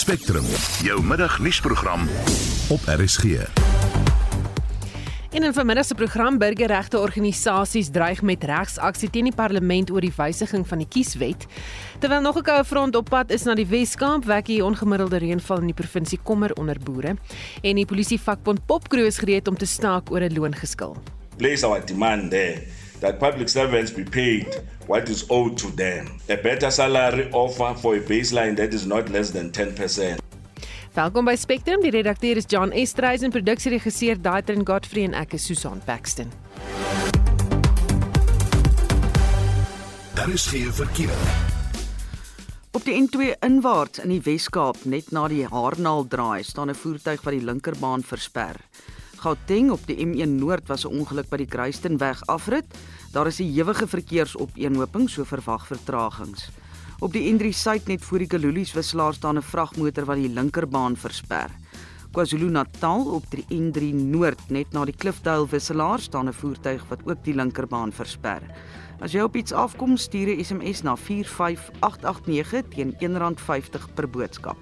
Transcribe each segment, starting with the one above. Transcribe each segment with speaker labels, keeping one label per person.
Speaker 1: Spectrum, jou middagnuusprogram op RSG.
Speaker 2: In 'n vanmiddag se program burgerregte organisasies dreig met regsaksie teen die parlement oor die wysiging van die kieswet. Terwyl nog 'n koue front op pad is na die Wes-Kaap, wek die ongemiddelde reënval in die provinsie kommer onder boere en die polisievakbond Popkroos gereed om te staak oor 'n loongeskil.
Speaker 3: Place our demand there that public servants be paid what is owed to them. A better salary offer for a baseline that is not less than 10%.
Speaker 2: Welkom by Spectrum. Die redakteur is John Estreisen en produksieregisseur Daitrin Godfrey en ek is Susan Paxton.
Speaker 1: Daar is geen verkeer.
Speaker 4: Op die N2 inwaarts in die Wes-Kaap, net na die Haarnaal draai, staan 'n voertuig wat die linkerbaan versper. Gauteng op die M1 Noord was 'n ongeluk by die Kruistenweg afrit. Daar is 'n ewige verkeersopeenhoping, so verwag vertragings. Op die N3 Suid net voor die Kalulies wisselaar staan 'n vragmotor wat die linkerbaan versper. KwaZulu-Natal op die N3 Noord net na die Klifdale wisselaar staan 'n voertuig wat ook die linkerbaan versper. As jy op iets afkom, stuur 'n SMS na 45889 teen R1.50 per boodskap.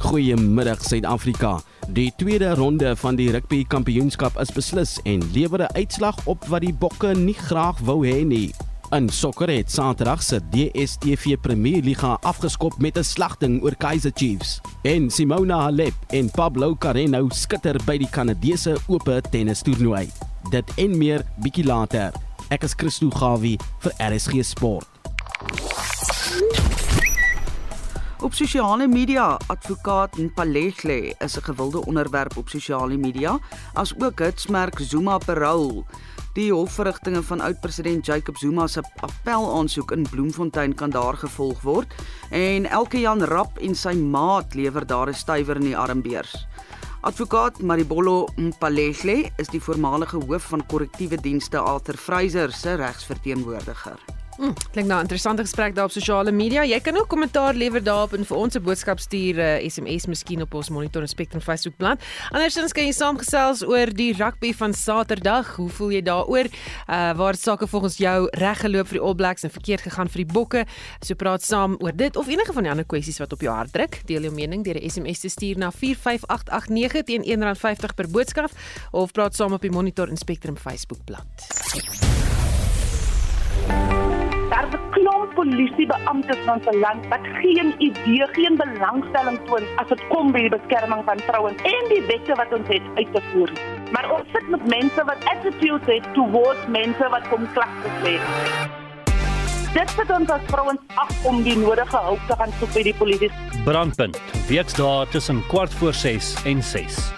Speaker 5: Goeiemiddag Suid-Afrika. Die tweede ronde van die rugby kampioenskap is beslis en lewer 'n uitslag op wat die Bokke nie graag wou hê nie. In sokker het Saterdag se DStv Premier Liga afgeskop met 'n slagting oor Kaizer Chiefs. En Simona Halep en Pablo Carreño skitter by die Kanadese Ope tennistoernooi. Dit en meer bietjie later. Ek is Christo Gawie vir RSG Sport.
Speaker 4: Op sosiale media, advokaat Mpalehle is 'n gewilde onderwerp op sosiale media, as ook hitsmerk Zuma Parole. Die hofverrigtinge van oud-president Jacob Zuma se appelaansoek in Bloemfontein kan daar gevolg word en elke Jan Rap en sy maat lewer daar 'n stywer in die armbeurs. Advokaat Maribolo Mpalehle is die voormalige hoof van korrektiewe dienste Arthur Fraser se regsverteenwoordiger.
Speaker 2: Hmm, klink nou interessante gesprek daar op sosiale media. Jy kan ook kommentaar lewer daarop en vir ons 'n boodskap stuur, uh, SMS miskien op ons Monitor en Spectrum Facebookblad. Andersins kan jy saamgesels oor die rugby van Saterdag. Hoe voel jy daaroor? Uh waar sake volgens jou reg geloop vir die All Blacks en verkeerd gegaan vir die Bokke? So praat saam oor dit of enige van die ander kwessies wat op jou hart druk. Deel jou mening deur 'n SMS te stuur na 45889 teen R1.50 per boodskap of praat saam op die Monitor en Spectrum Facebookblad.
Speaker 6: Daar is 'n klomp polisiebeamptes van ons land wat geen idee, geen belangstelling toon as dit kom by die beskerming van vrouens en die wette wat ons het uit te voer. Maar ons sit met mense wat attitudes het towards mense wat kom klagtes lê. Dit sit ons as vrouens af om die nodige hulp te gaan soek by die polisie.
Speaker 7: Brandpunt. Weksdae tussen kwart voor 6 en 6.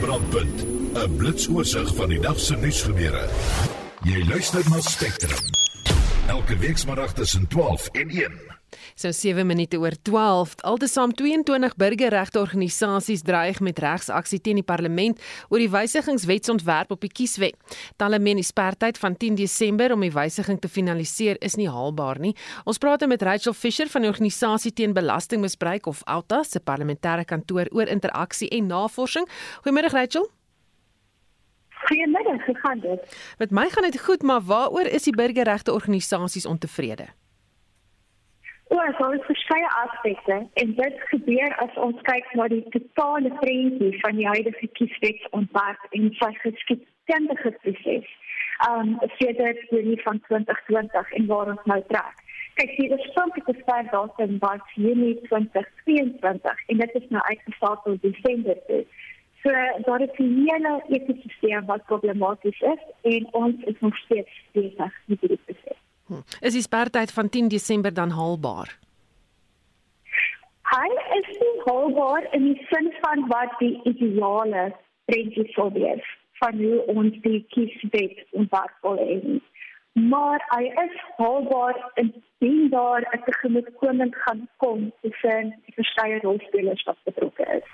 Speaker 1: Brandpunt, 'n blitsoorsig van die dag se nuusgebeure. Jy luister na Spectrum. Elke weekmiddag tussen 12 en 1.
Speaker 2: So 7 minute oor 12. Altesaam 22 burgerregte organisasies dreig met regsaksie teen die parlement oor die wysigingswetsontwerp op die kieswet. Talle meen die sperdatum van 10 Desember om die wysiging te finaliseer is nie haalbaar nie. Ons praat met Rachel Fisher van die organisasie teen belastingmisbruik of OUTA se parlementêre kantoor oor interaksie en navorsing. Goeiemôre Rachel.
Speaker 8: Goeiemiddag, hoe gaan dit?
Speaker 2: Met my gaan dit goed, maar waaroor is die burgerregte organisasies ontevrede?
Speaker 8: O, daar is verskeie aspekte en dit gebeur as ons kyk na die totale prentjie van die huidige kieswetsontwerp en sy geskiedkundige proses. Um sedert Junie van 2020 en waar ons nou trek. Kyk, die oorspronklike sperdatum was Junie 2022 en dit is nou uitgestel tot Desember. toe. So daar is 'n hele ekosisteem wat problematies is en ons is nog steeds besig met hierdie proses.
Speaker 2: Hm. Is die sperdatum van 10 Desember dan haalbaar?
Speaker 8: Hy is nie haalbaar in die sin van wat die ideale prentjie sou wees van hoe ons die kieswet ontwerp wil hê. Maar hy is haalbaar indien daar 'n tegemoetkoming gaan kom tussen die verskeie rolspelers wat betrokke is.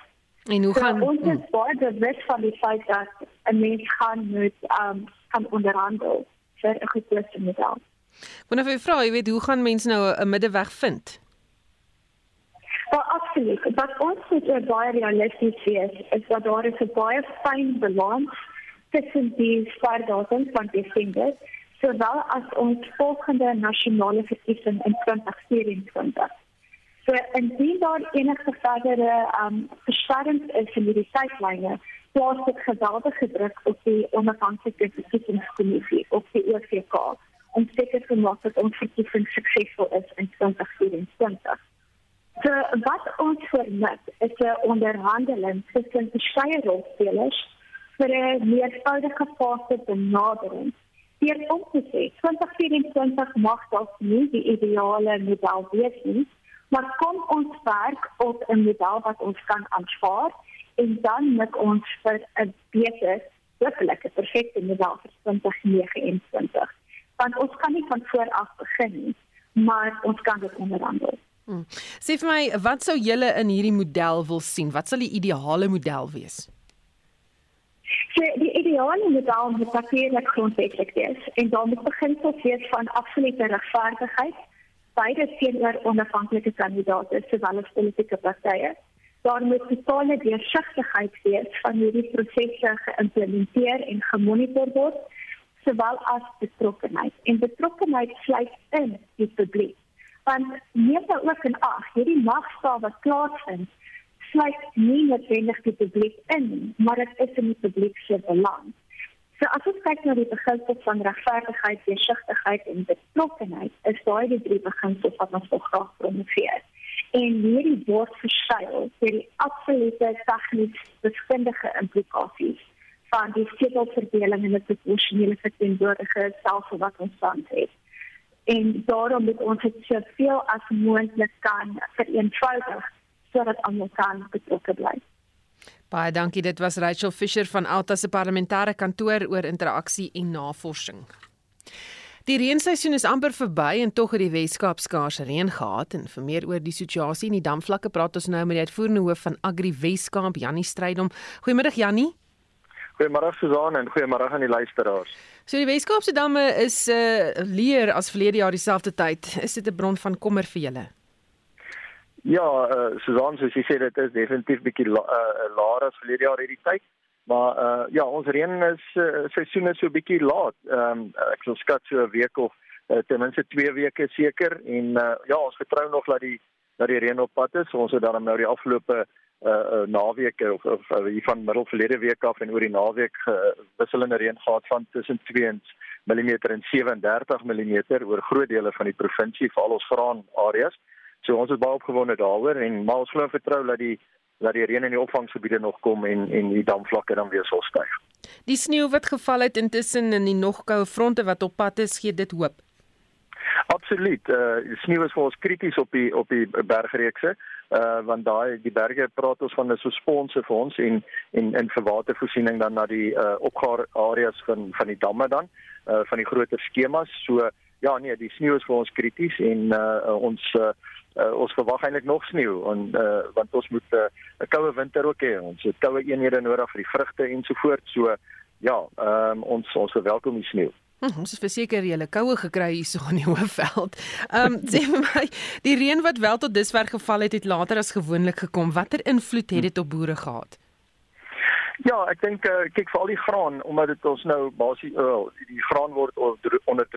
Speaker 2: En hoe gaan
Speaker 8: so, ons is baie bewus van die feit dat 'n mens gaan moet um gaan onderhandel vir 'n gekose model.
Speaker 2: Wanneer jy vra, jy weet, hoe gaan mense nou 'n middeweg vind?
Speaker 8: Wel absoluut. Wat ons moet baie realisties wees, is dat daar is 'n baie fyn balans tussen die sperdatum van Desember sowel as ons volgende nasionale verkiesing in 2024. So indien daar enige verdere um versterkings is in hierdie tydlyne, plaas dit geweldige druk op die onafhanklike verkiesingskommissie of die OVK om seker te maak dat ons verkiesing suksesvol is in 2024. So wat ons vermit is 'n onderhandeling tussen verskeie rolspelers vir 'n meervoudige fase benadering. Hier om te sê, 2024 mag dalk nie die ideale model wees nie, maar kom ons werk op 'n model wat ons kan aanvaar en dan met ons vir 'n beter, hopelik 'n perfekte model vir 2029. Want ons kan nie van voor af begin nie, maar ons kan dit onderhandel.
Speaker 2: Hmm. Sê vir my, wat sou julle in hierdie model wil sien? Wat sal die ideale model wees?
Speaker 8: So, die ideale model moet natuurlik grondwetlik wees en dan moet beginsels wees van absolute regverdigheid beide teenoor onafhanklike kandidaate sowel as politieke partye. Daar moet totale deursigtigheid wees van hierdie prosesse geïmplementeer en gemonitor word sowel as betrokkenheid. En betrokkenheid sluit in die publiek want neem nou ook in ag hierdie magstaal wat plaasvind sluit nie noodwendig die publiek in maar dit is in die publiek se belang so as ons kyk na die beginsels van regverdigheid, deursigtigheid en betrokkenheid is daai die drie beginsels wat ons graag promoveer en hierdie word verskuil deur die absolute tegnies wiskundige implikasies van die setelverdeling en die proporsionele verteenwoordiging selfs wat ons tans het en daarom moet ons dit soveel as moontlik kan vereenvoudig sodat almal kan betrokke bly.
Speaker 2: Baie dankie. Dit was Rachel Fisher van Alta se parlementêre kantoor oor interaksie en navorsing. Die reenseisoen is amper verby en tog het die Weskaap skaars reën gehad en vir meer oor die situasie in die damvlakke praat ons nou met die uitvoerende hoof van Agri Weskaap, Jannie Strydom. Goeiemiddag Jannie.
Speaker 9: Goeiemôre Susan en goeiemôre aan die luisteraars.
Speaker 2: So die Weskaapse damme is uh leer as verlede jaar dieselfde tyd. Is dit 'n bron van kommer vir julle?
Speaker 9: Ja, uh Susan, soos jy sê dit is definitief bietjie la, uh, laer as verlede jaar hierdie tyd. Maar uh ja, ons reën is uh, seisoen is so bietjie laat. Ehm um, ek sal skat so 'n week of uh, ten minste 2 weke seker en uh ja, ons vertrou nog dat die dat die reën op pad is. Ons het dan nou die afgelope uh, uh naweek of of uh, hier van middel verlede week af en oor die naweek uh, wisselende reën gehad van tussen 2 mm en 37 mm oor groot dele van die provinsie veral ons graan areas. So ons is baie opgewonde daaroor en maar ons glo vertrou dat die dat die reën in die opvanggebiede nog kom en en die damvlakke dan weer sal styg.
Speaker 2: Die sneeu wat geval het intussen in die nog koue fronte wat op pad is, gee dit hoop.
Speaker 9: Absoluut. Uh die sneeu is vir ons krities op die op die bergreekse uh want daai die berge praat ons van 'n so sponse vir ons en en in vir watervoorsiening dan na die uh opgaar areas van van die damme dan uh van die groter skemas so ja nee die sneeu is vir ons krities en uh ons uh, uh ons verwag eintlik nog sneeu en uh want ons moet 'n uh, koue winter ook hê ons het koue eenhede nodig vir die vrugte ensovoorts so ja um, ons ons verwelkom die sneeu
Speaker 2: Hm, ons is verseker jy 'n koue gekry hierso in die Hoëveld. Ehm um, sê vir my, die reën wat wel tot dusver geval het, het later as gewoonlik gekom. Watter invloed het dit op boere gehad?
Speaker 9: Ja, ek dink uh, kyk vir al die graan omdat dit ons nou basies uh, die graan word onder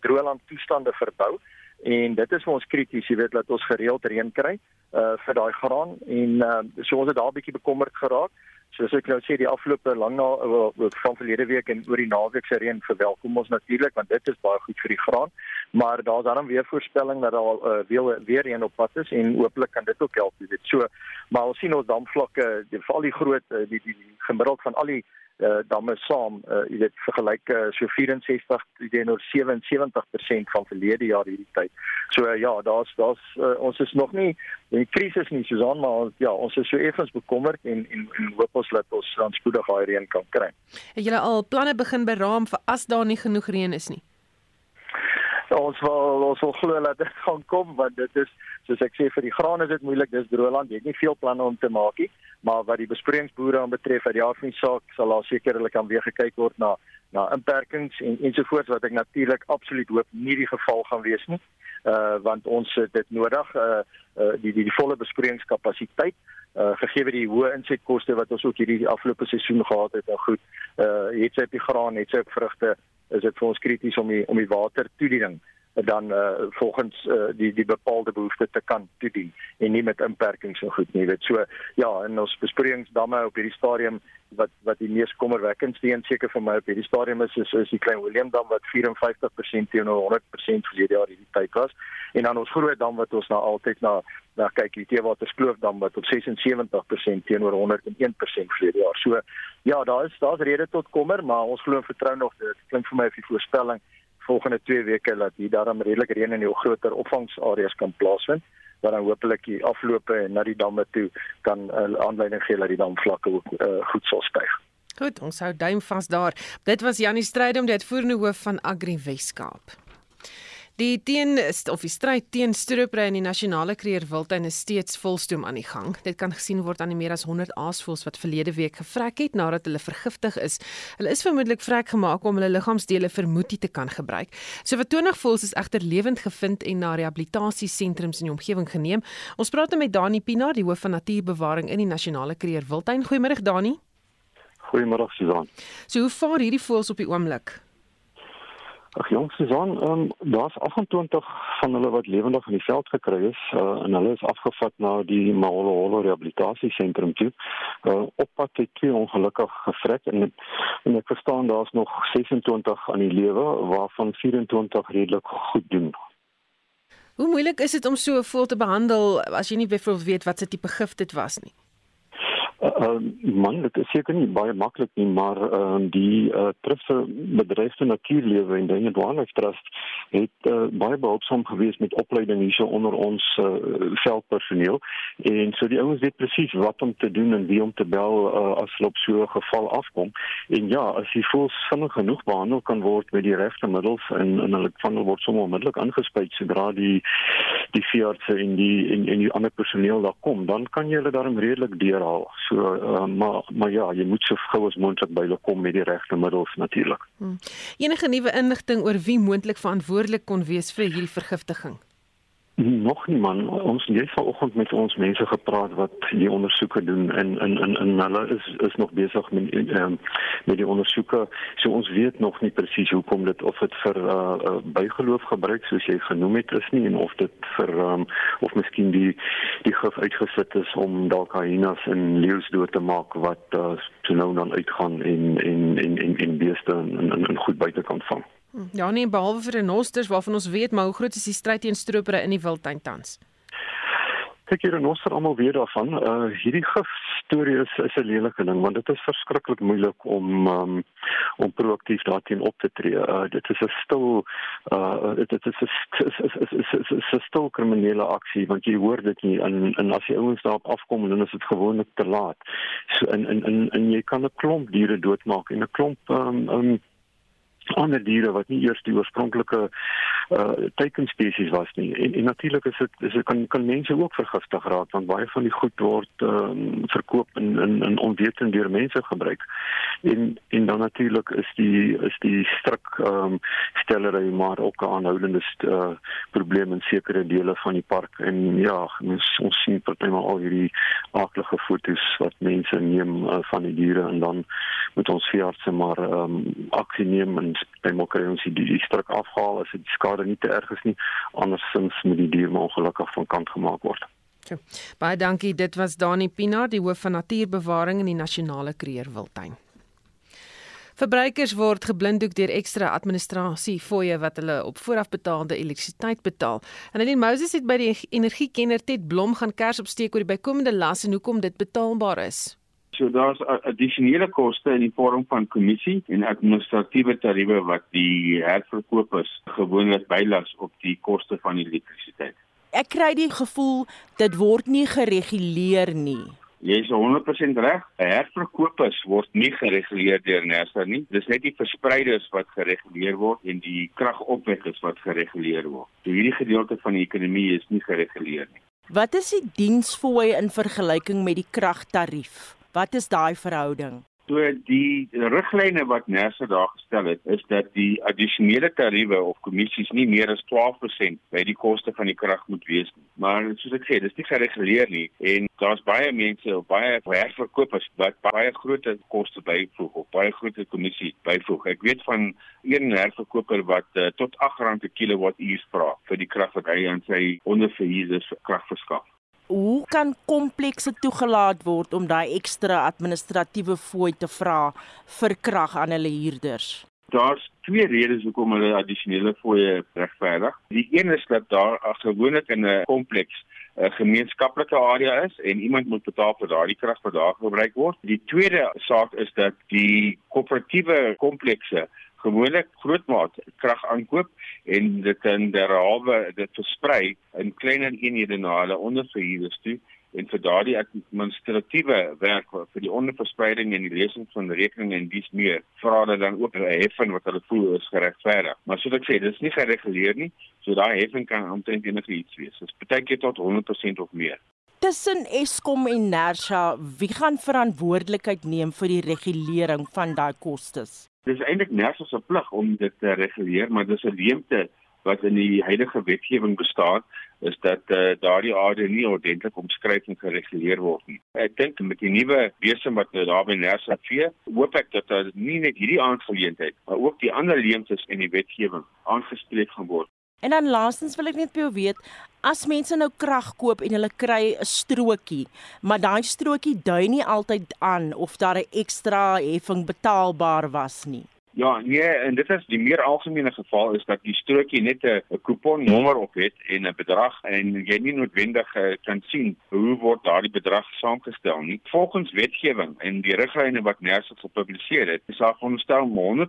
Speaker 9: droëland toestande verbou en dit is vir ons krities, jy weet dat ons gereeld reën kry uh vir daai graan. En uh, so ons het daar 'n bietjie bekommerd geraak. Soos ek nou sê die afgelope lang na van verlede week en oor die naweek se reën verwelkom ons natuurlik want dit is baie goed vir die graan maar daar's dan weer voorspelling dat daar uh, weer weer reën op pad is en hooplik kan dit ook help dit so maar ons sien ons damvlakke die val die groot eh, die die, die gemiddeld van al die uh, damme saam uh, jy weet vergelyk uh, so 64 teenoor 77% van verlede jaar hierdie tyd. So uh, ja, daar's daar's uh, ons is nog nie in die krisis nie Susan, maar ja, ons is so effens bekommerd en en, en hoop ons dat ons dan spoedig daai reën kan kry.
Speaker 2: Het julle al planne begin beraam vir as daar nie genoeg reën is nie?
Speaker 9: Ons wil ons wil glo dat dit gaan kom want dit is soos ek sê vir die graan is dit moeilik dis droëland jy het nie veel planne om te maak nie. Maar wat die besproeiingsboere aanbetref uit die aard van die saak sal daar sekerlik aan weer gekyk word na na inperkings en ensovoorts wat ek natuurlik absoluut hoop nie die geval gaan wees nie. Uh want ons het dit nodig uh, uh die die die volle besproeiingskapasiteit uh gegee die hoë insetkoste wat ons ook hierdie afgelope seisoen gehad het. En goed uh het sy op die graan het sy op vrugte is dit vir ons krities om die om die watertoediening dan uh, volgens uh, die die bepaalde behoeftes te kan toedien en nie met inperkings so goed nie weet. So ja in ons besproeiingsdamme op hierdie stadium wat wat die mees kommerwekkendste een seker vir my op hierdie stadium is is, is die klein Willem dam wat 54% teenoor 100% verlede jaar hierdie tyd was. En dan ons groot dam wat ons nou altyd na na kyk die Teewaterskloof dam wat op 76% teenoor 101% verlede jaar. So ja daar is daar's rede tot kommer maar ons glo en vertrou nog dit klink vir my of die voorspelling volgende 2 weke dat hier daarom redelik reën in die groter opvangsareas kan plaasvind wat dan hopelik die afloope na die damme toe kan uh, aanleiding gee dat die damvlakke ook uh, goed sal styg.
Speaker 2: Goed, ons hou duim vas daar. Dit was Janie Strydom, die uitvoerende hoof van Agri Weskaap. Die teen of die stryd teen stroopry in die nasionale kreer wildtuin is steeds volstoom aan die gang. Dit kan gesien word aan die meer as 100 aasvoëls wat verlede week gevrek het nadat hulle vergiftig is. Hulle is vermoedelik vrek gemaak om hulle liggaamsdele vir moetie te kan gebruik. So wat 20 voëls is egter lewend gevind en na rehabilitasiesentrums in die omgewing geneem. Ons praat nou met Dani Pinaar, die hoof van natuurbewaring in die nasionale kreer wildtuin. Goeiemôre Dani.
Speaker 10: Goeiemôre Susan.
Speaker 2: So hoe vaar hierdie voëls op die oomblik?
Speaker 10: Ag jong Susan, ehm um, daar's 28 van hulle wat lewendig in die veld gekry is uh, en hulle is afgevat na die Maholo Rehabilitasie Sentrum toe. Uh, op pad het twee ongelukkig gevrek en en ek verstaan daar's nog 26 aan die lewe waarvan 24 redelik goed doen.
Speaker 2: Hoe moeilik is dit om so 'n voël te behandel as jy nie byvoorbeeld weet wat se tipe gif dit was nie?
Speaker 10: Uh, man, dit is seker nie baie maklik nie, maar uh, die uh, Trustse Bedryfste Natuurlewe en die Wildlife Trust het uh, baie behulpsaam gewees met opleiding hierso onder ons uh, veldpersoneel en so die ouens weet presies wat om te doen en wie om te bel uh, as hulle op so 'n geval afkom. En ja, as die voels vinnig genoeg behandel kan word met die regte middels en en hulle van hulle word sommer onmiddellik aangespuit sodra die die veeartse en die en, en die ander personeel daar kom, dan kan jy hulle daarom redelik deurhaal. So uh, maar maar ja, jy moet so gou as moontlik by hulle kom met die regte middels natuurlik. Hmm.
Speaker 2: Enige nuwe inligting oor wie moontlik verantwoordelik kon wees vir hierdie vergiftiging?
Speaker 10: Nog nie man, ons het vanoggend met ons mense gepraat wat die ondersoeke doen en in in in hulle is is nog besig met um, met die ondersoeke. So ons weet nog nie presies hoekom dit of dit vir uh, uh, bygeloof gebruik soos jy genoem het is nie en of dit vir um, of miskien die die gif uitgesit is om dalk hyenas en leeu's dood te maak wat uh, so nou dan uitgaan en en en en, en beeste in, in, in goed buite kan vang.
Speaker 2: Ja nee, behalwe vir renosters waarvan ons weet, maar hoe groot is die stryd teen stroopere in die wildtuin tans?
Speaker 10: Kyk hier renoster almal weer daarvan. Uh hierdie gif storie is is 'n lelike ding want dit is verskriklik moeilik om um, om proaktief daarteen op te tree. Uh dit is 'n stil uh dit is 'n is is is 'n stil kriminele aksie want jy hoor dit nie en en as die ouens daarop afkom dan is dit gewoonlik te laat. So in in in en jy kan 'n klomp diere doodmaak en 'n klomp um, um ander diere wat nie eers die oorspronklike uh teikenspesies was nie. En, en natuurlik is dit is dit kan kan mense ook vergiftig raak want baie van die goed word um, verkoop in in in onwetend deur mense gebruik. En en dan natuurlik is die is die stryk ehm um, stellery maar ook 'n aanhoudende uh, probleem in sekere dele van die park en ja, ons ons sien partymal al hierdie aardige foto's wat mense neem uh, van die diere en dan moet ons veeartse maar ehm um, aksie neem en partymal kry ons die, die stryk afhaal as dit skade nie te erg is nie andersins moet die dier maar ongelukkig van kant gemaak word.
Speaker 2: Ja. Baie dankie. Dit was Dani Pinaar, die hoof van natuurbewaring in die Nasionale Kreerwiltuin. Verbruikers word geblinddoek deur ekstra administrasie fooie wat hulle op vooraf betaalde elektrisiteit betaal. En Aline Moses het by die energiekenner Ted Blom gaan kers opsteek oor die bykomende las en hoekom dit betaalbaar is.
Speaker 11: So daar's addisionele koste in die vorm van kommissie en administratiewe tariewe wat die herverkopers gewoonlik bylas op die koste van elektrisiteit.
Speaker 12: Ek kry die gevoel dit word nie gereguleer nie.
Speaker 11: Jy is 100% reg. Herverkopers word nie gereguleer deur NERSA nie. Dis net die verspreiders wat gereguleer word en die kragopwekkers wat gereguleer word. So hierdie gedeelte van die ekonomie is nie gereguleer nie.
Speaker 12: Wat is die diensfooi in vergelyking met die kragtarief? Wat is daai verhouding?
Speaker 11: So die riglyne wat Nersa daar gestel het, is dat die addisionele tariewe of kommissies nie meer as 12% by die koste van die krag moet wees nie. Maar soos ek sê, dis nie gereguleer nie en daar's baie mense of baie herverkopers wat baie groot koste byvoeg of baie groot kommissie byvoeg. Ek weet van een herverkoper wat uh, tot R8 per kilowattuur vra vir die krag wat hy aan sy onderverhuurders krag verskaf
Speaker 12: hoe kan komplekse toegelaat word om daai ekstra administratiewe fooi te vra vir krag aan hulle huurders?
Speaker 11: Daar's twee redes hoekom hulle addisionele fooie regverdig. Die een is dat daar gewoonlik in 'n kompleks 'n gemeenskaplike area is en iemand moet betaal vir daardie krag wat daar gebruik word. Die tweede saak is dat die koöperatiewe komplekse gewoonlik grootmaat krag aankoop en dit in derhalwe dit versprei in kleiner eenhede na hulle onderverhuurders toe en vir daardie administratiewe werk vir die onderverspreiding en die lesing van rekeninge en dies meer vra hulle dan ook 'n heffing wat hulle voel is geregverdig. Maar soos ek sê, dit is nie gereguleer nie, so daai heffing kan omtrent enige iets wees. Dit keer tot 100% of meer.
Speaker 12: Tussen Eskom en Nersa, wie gaan verantwoordelikheid neem vir die regulering van daai kostes?
Speaker 11: Dis eintlik nergens se plig om dit te reguleer, maar dis 'n leemte wat in die huidige wetgewing bestaan is dat uh, daardie aarde nie ordentlik omskryf en gereguleer word nie. Ek dink met die nuwe wese wat nou daar by Nersa vee, hoop ek dat daar nie net hierdie aangeleentheid, maar ook die ander leemtes in die wetgewing aangespreek gaan word.
Speaker 12: En dan laastens wil ek net by jou weet, as mense nou krag koop en hulle kry 'n strokie, maar daai strokie dui nie altyd aan of daar 'n ekstra heffing betaalbaar was nie.
Speaker 11: Ja, nee, en dit is die meer algemene geval is dat die strokie net 'n kuponnommer op het en 'n bedrag en jy nie noodwendig uh, kan sien hoe word daardie bedrag saamgestel nie. Volgens wetgewing en die riglyne wat Nersa gepubliseer het, is daar veronderstel om 100%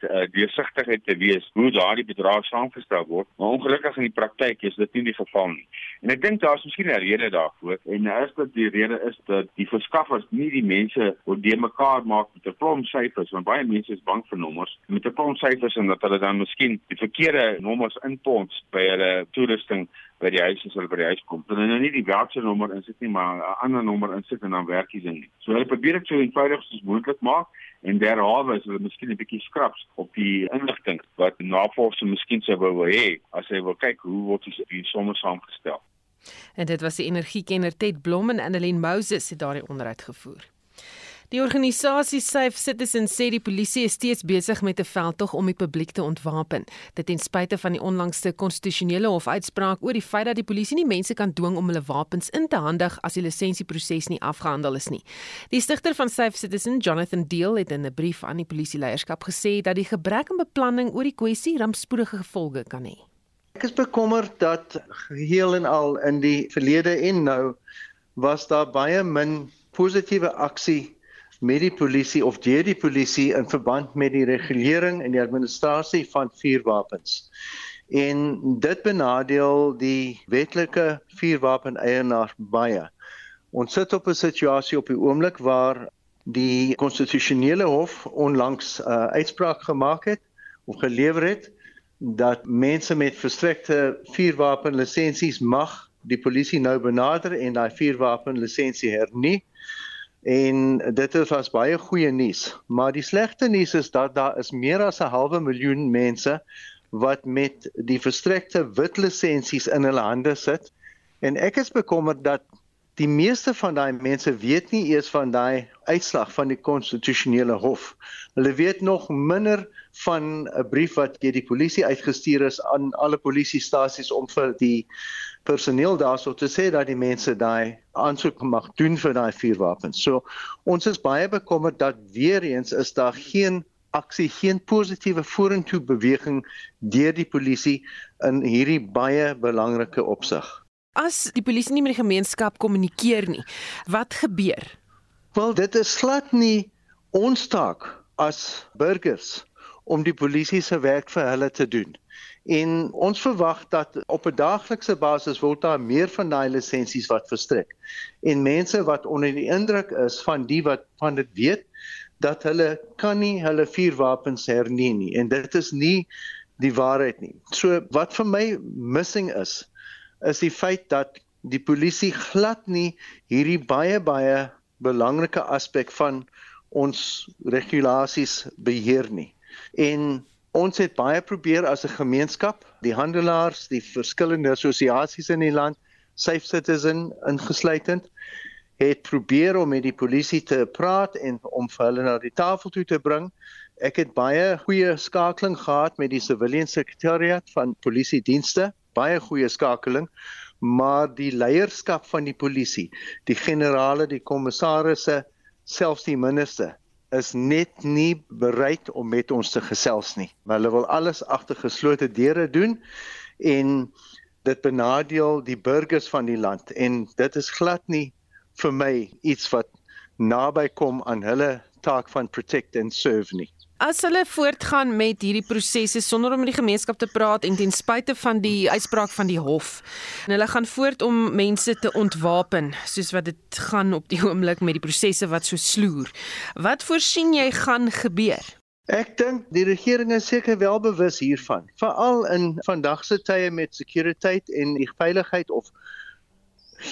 Speaker 11: uh, deursigtigheid te wees hoe daardie bedrag saamgestel word. Maar ongelukkig in die praktyk is dit nie die geval nie. En ek dink daar's miskien 'n rede daarvoor en is dit die rede is dat die verskaffers nie die mense wil de mekaar maak met 'n klomp syfers want baie mense is bang vir nommers met 'n klomp syfers en dat hulle dan miskien die verkeerde nommers inpons by hulle toerusting by die huis as hulle by die huis kom. Hulle nou nie die werkse nommer insit nie, maar 'n ander nommer insit en dan werk die ding nie. So hulle probeer dit so eenvoudig as moontlik maak en derhalwe is hulle miskien 'n bietjie skraps op die inligting wat navorsing miskien sou wou hê as hy wil kyk hoe word die somme saamgestel.
Speaker 2: En dit was die energiekenner Ted Blom en Annelien Moses het daardie onderhoud gevoer. Die organisasie Safe Citizens sê die polisie is steeds besig met 'n veldtog om die publiek te ontwapen. Dit ten spyte van die onlangste konstitusionele hof uitspraak oor die feit dat die polisie nie mense kan dwing om hulle wapens in te handig as die lisensieproses nie afgehandel is nie. Die stigter van Safe Citizens, Jonathan Deal, het in 'n brief aan die polisieleierskap gesê dat die gebrek aan beplanning oor die kwessie rampspoedige gevolge kan hê.
Speaker 13: Ek is bekommerd dat geheel en al in die verlede en nou was daar baie min positiewe aksie met die polisie of deur die polisie in verband met die regulering en die administrasie van vuurwapens. En dit benadeel die wetlike vuurwapeneienaar baie. Ons sit op 'n situasie op die oomblik waar die konstitusionele hof onlangs 'n uh, uitspraak gemaak het of gelewer het dat mense met verstrekte vuurwapenlisensies mag die polisie nou benader en daai vuurwapenlisensie hernie en dit is was baie goeie nuus maar die slegte nuus is dat daar is meer as 'n halwe miljoen mense wat met die verstrekte wit lisensies in hulle hande sit en ek is bekommerd dat die meeste van daai mense weet nie eers van daai uitslag van die konstitusionele hof. Hulle weet nog minder van 'n brief wat deur die polisie uitgestuur is aan alle polisiestasies om vir die personeel daarso te sê dat die mense daai aansoek mag doen vir daai vuurwapens. So ons is baie bekommerd dat weer eens is daar geen aksie, geen positiewe vorentoe beweging deur die polisie in hierdie baie belangrike opsig.
Speaker 2: As die polisie nie met die gemeenskap kommunikeer nie, wat gebeur?
Speaker 13: Wel, dit is glad nie ons taak as burgers om die polisie se werk vir hulle te doen. En ons verwag dat op 'n daaglikse basis word daar meer van daai lisensies wat verstrek. En mense wat onder die indruk is van die wat van dit weet dat hulle kan nie hulle vuurwapens hernie nie en dit is nie die waarheid nie. So wat vir my missing is is die feit dat die polisie glad nie hierdie baie baie belangrike aspek van ons regulasies beheer nie. En ons het baie probeer as 'n gemeenskap, die handelaars, die verskillende assosiasies in die land, Safe Citizen ingesluitend, het probeer om met die polisie te praat en om vir hulle na die tafel toe te bring. Ek het baie goeie skakeling gehad met die Civilian Secretariat van Polisie Dienste, baie goeie skakeling, maar die leierskap van die polisie, die generale, die kommissarisse, selfs die minister is net nie bereid om met ons te gesels nie. Maar hulle wil alles agter geslote deure doen en dit benadeel die burgers van die land en dit is glad nie vir my iets wat naby kom aan hulle taak van protect and serve nie.
Speaker 2: As hulle voortgaan met hierdie prosesse sonder om met die gemeenskap te praat en ten spyte van die uitspraak van die hof en hulle gaan voort om mense te ontwapen soos wat dit gaan op die oomblik met die prosesse wat so sloer. Wat voorsien jy gaan gebeur?
Speaker 13: Ek dink die regering is seker wel bewus hiervan, veral in vandag se tye met sekuriteit en die veiligheid of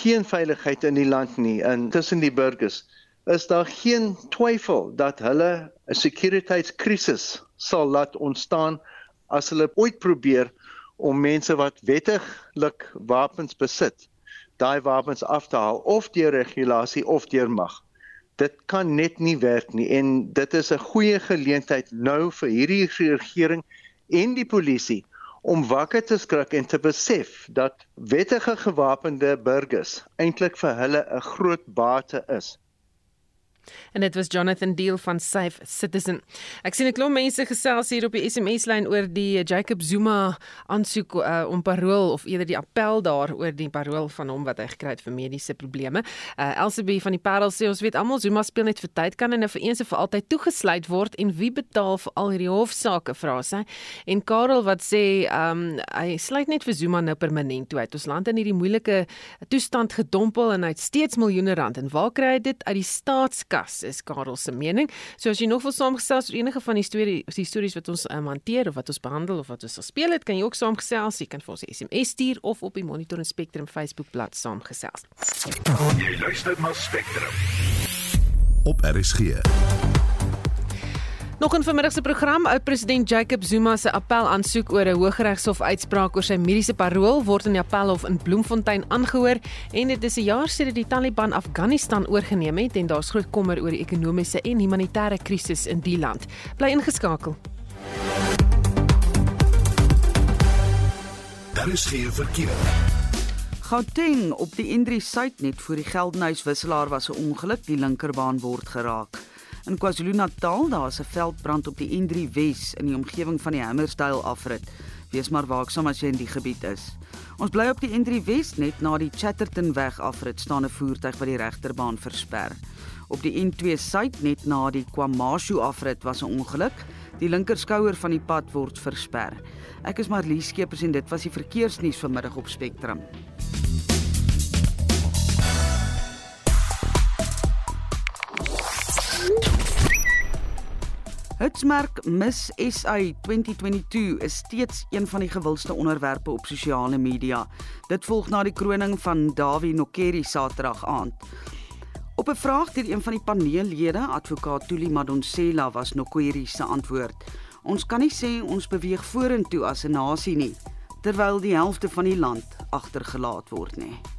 Speaker 13: geen veiligheid in die land nie en tussen die burgers is daar geen twyfel dat hulle 'n sekuriteitskrisis sal laat ontstaan as hulle ooit probeer om mense wat wettiglik wapens besit, daai wapens af te haal of deur regulasie of deur mag. Dit kan net nie werk nie en dit is 'n goeie geleentheid nou vir hierdie regering en die polisie om wakker te skrik en te besef dat wettige gewapende burgers eintlik vir hulle 'n groot bate is.
Speaker 2: En dit was Jonathan Deal van Safe Citizen. Ek sien 'n klomp mense gesels hier op die SMS-lyn oor die Jacob Zuma aansoek uh, om parol of eerder die appel daar oor die parol van hom wat hy gekry het vir mediese probleme. Uh, Elsabie van die Parel sê ons weet almal Zuma speel net vir tyd kan en nou vir eens en vir altyd toegesluit word en wie betaal vir al hierdie hofsaake vra sy. En Karel wat sê um, hy sluit net vir Zuma nou permanent toe uit. Ons land in hierdie moeilike toestand gedompel en hy het steeds miljoene rand en waar kry hy dit uit die staatskant? Kas is Karel se mening. So as jy nog wil saamgesels oor enige van die storie die stories wat ons um, hanteer of wat ons behandel of wat ons gespeel het, kan jy ook saamgesels. Jy kan vir ons 'n SMS stuur of op die Monitor en Spectrum Facebook bladsy saamgesels.
Speaker 1: Jy luister na Spectrum. Op RSG.
Speaker 2: Nog 'n vermiddagse program, ou president Jacob Zuma se appel aansoek oor 'n Hooggeregshof uitspraak oor sy mediese parol word in die appelhof in Bloemfontein aangehoor en dit is 'n jaar sedert die Taliban Afghanistan oorgeneem het en daar's groot kommer oor die ekonomiese en humanitêre krisis in die land. Bly ingeskakel.
Speaker 1: Daar is geen verkeer.
Speaker 4: Gauteng op die N3 suid net voor die Geldenhuys wisselaar was 'n ongeluk, die linkerbaan word geraak. In KwaZulu-Natal daar's 'n veldbrand op die N3 Wes in die omgewing van die Hammersdale afrit. Wees maar waaksaam as jy in die gebied is. Ons bly op die N3 Wes net na die Chatterton weg afrit staan 'n voertuig wat die regterbaan versper. Op die N2 suid net na die KwaMashu afrit was 'n ongeluk. Die linkerskouer van die pad word versper. Ek is Marlies Skeepers en dit was die verkeersnuus vanmiddag op Spectrum. Hitsmerk Miss SA 2022 is steeds een van die gewildste onderwerpe op sosiale media. Dit volg na die kroning van Dawie Nokeri Saterdag aand. Op 'n vraag deur een van die paneellede, advokaat Tuli Madonsela, was Nokeri se antwoord: "Ons kan nie sê ons beweeg vorentoe as 'n nasie nie, terwyl die helfte van die land agtergelaat word nie."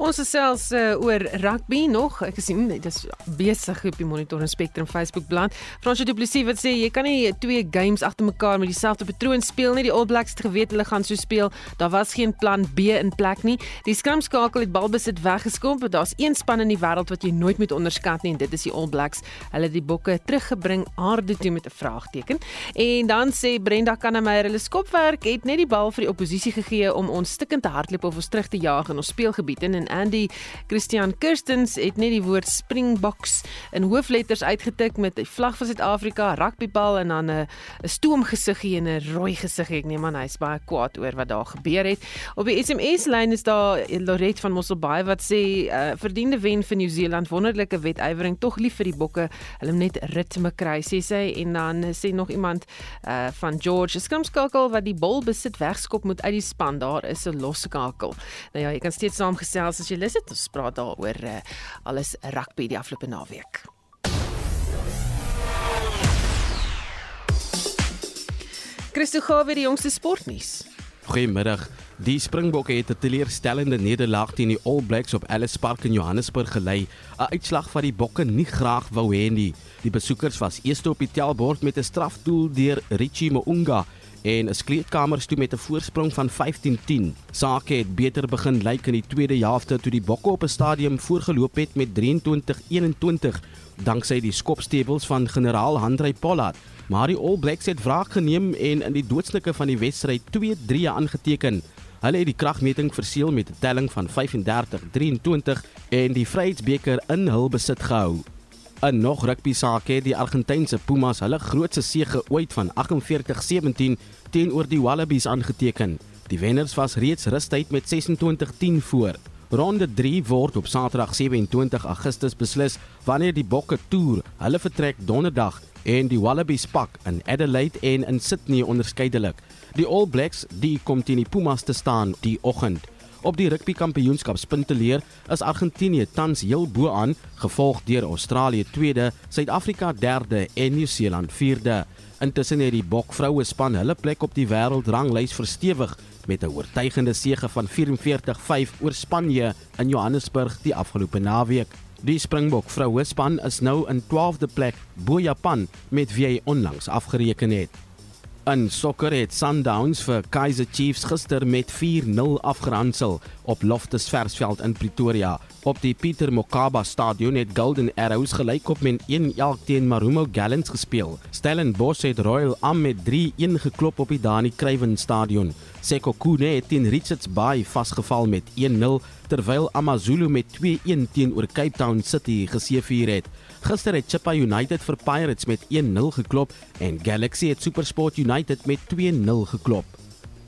Speaker 2: Ons gesels uh, oor rugby nog. Ek sien dit is besig op die Monitor en Spectrum Facebook bladsy. Fransjo Du Plessis wat sê jy kan nie twee games agter mekaar met dieselfde patroon speel nie. Die All Blacks het geweet hulle gaan so speel. Daar was geen plan B in plek nie. Die skrimskakel het balbesit weggeskom, maar daar's een span in die wêreld wat jy nooit moet onderskat nie en dit is die All Blacks. Hulle het die bokke teruggebring aarde toe met 'n vraagteken. En dan sê Brenda Kannemeyer, hulle skopwerk het net die bal vir die oppositie gegee om ons stikkend te hardloop of ons terug te jaag in ons speelgebied en Andy Christian Kirstens het net die woord Springboks in hoofletters uitgetik met die vlag van Suid-Afrika, rugbybal en dan 'n 'n stoomgesiggie en 'n rooi gesiggie. Ek neem aan hy's baie kwaad oor wat daar gebeur het. Op die SMS lyn is daar Loret van Mosselbaai wat sê uh, verdiende wen vir Nieu-Seeland, wonderlike wetywering, tog lief vir die bokke. Hulle net ritme kry, sê sy en dan sê nog iemand uh, van George, skrimskakel wat die bal besit wegskop moet uit die span. Daar is 'n losskakel. Nou ja, jy kan steeds saamgesels as jy lus het, ons praat daaroor uh, eh, alles rugby die afgelope naweek. Christo Gawe die jongste sportnuus.
Speaker 5: Goeiemiddag. Die Springbokke het 'n teleurstellende nederlaag teen die All Blacks op Ellis Park in Johannesburg gelei, 'n uitslag wat die Bokke nie graag wou hê nie. Die besoekers was eerste op die tellbord met 'n strafdoel deur Richie Mounga en 'n skleedkamers toe met 'n voorsprong van 15-10. Sake het beter begin lyk in die tweede helfte toe die Bokke op 'n stadium voorgeloop het met 23-21 danksy die skopstebels van generaal Handrey Pollard. Maar die All Blacks het wraak geneem en in die doodslike van die wedstryd 2-3 aangeteken. Hulle het die kragmeting verseël met 'n telling van 35-23 en die Vryheidsbeker in hul besit gehou. In nog rugby sake het die Argentynse Pumas hulle grootste sege ooit van 48-17 teenoor die Wallabies aangeteken. Die wenners was reeds rustyd met 26-10 voor. Ronde 3 word op Saterdag 27 Augustus beslis wanneer die Bokke toer. Hulle vertrek Donderdag en die Wallabies pak in Adelaide en in Sydney onderskeidelik. Die All Blacks, die kom teen die Pumas te staan die oggend. Op die rugby kampioenskapspunte leer is Argentinië tans heel bo-aan, gevolg deur Australië tweede, Suid-Afrika derde en Nieu-Seeland vierde. Intussen het die Bok vroue span hulle plek op die wêreldranglys verstewig met 'n oortuigende sege van 44-5 oor Spanje in Johannesburg die afgelope naweek. Die Springbok vroue span is nou in 12de plek bo Japan met wie hy onlangs afgereken het. In sokker het Sundowns vir Kaizer Chiefs gister met 4-0 afgeronsel op Loftus Versveld in Pretoria. Op die Pieter Mokaba Stadion het Golden Arrows gelyk op met 1-1 teen Marumo Gallants gespeel. Stellenbosch het Royal Am met 3-1 geklop op die Dani Kruiven Stadion. Sekokune het teen Richards Bay vasgeval met 1-0 terwyl AmaZulu met 2-1 teenoor Cape Town City geseëvier het. Gister het Chippa United vir Pirates met 1-0 geklop en Galaxy het SuperSport United met 2-0 geklop.